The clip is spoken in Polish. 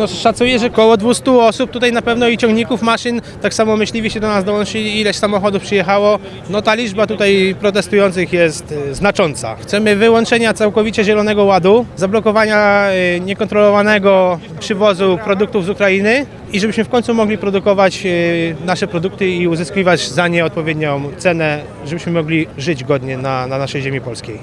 No, szacuję, że około 200 osób tutaj na pewno i ciągników, maszyn, tak samo myśliwi się do nas dołączyli, ileś samochodów przyjechało. No ta liczba tutaj protestujących jest y, znacząca. Chcemy wyłączenia całkowicie Zielonego Ładu, zablokowania y, niekontrolowanego przywozu produktów z Ukrainy i żebyśmy w końcu mogli produkować y, nasze produkty i uzyskiwać za nie odpowiednią cenę, żebyśmy mogli żyć godnie na, na naszej ziemi polskiej.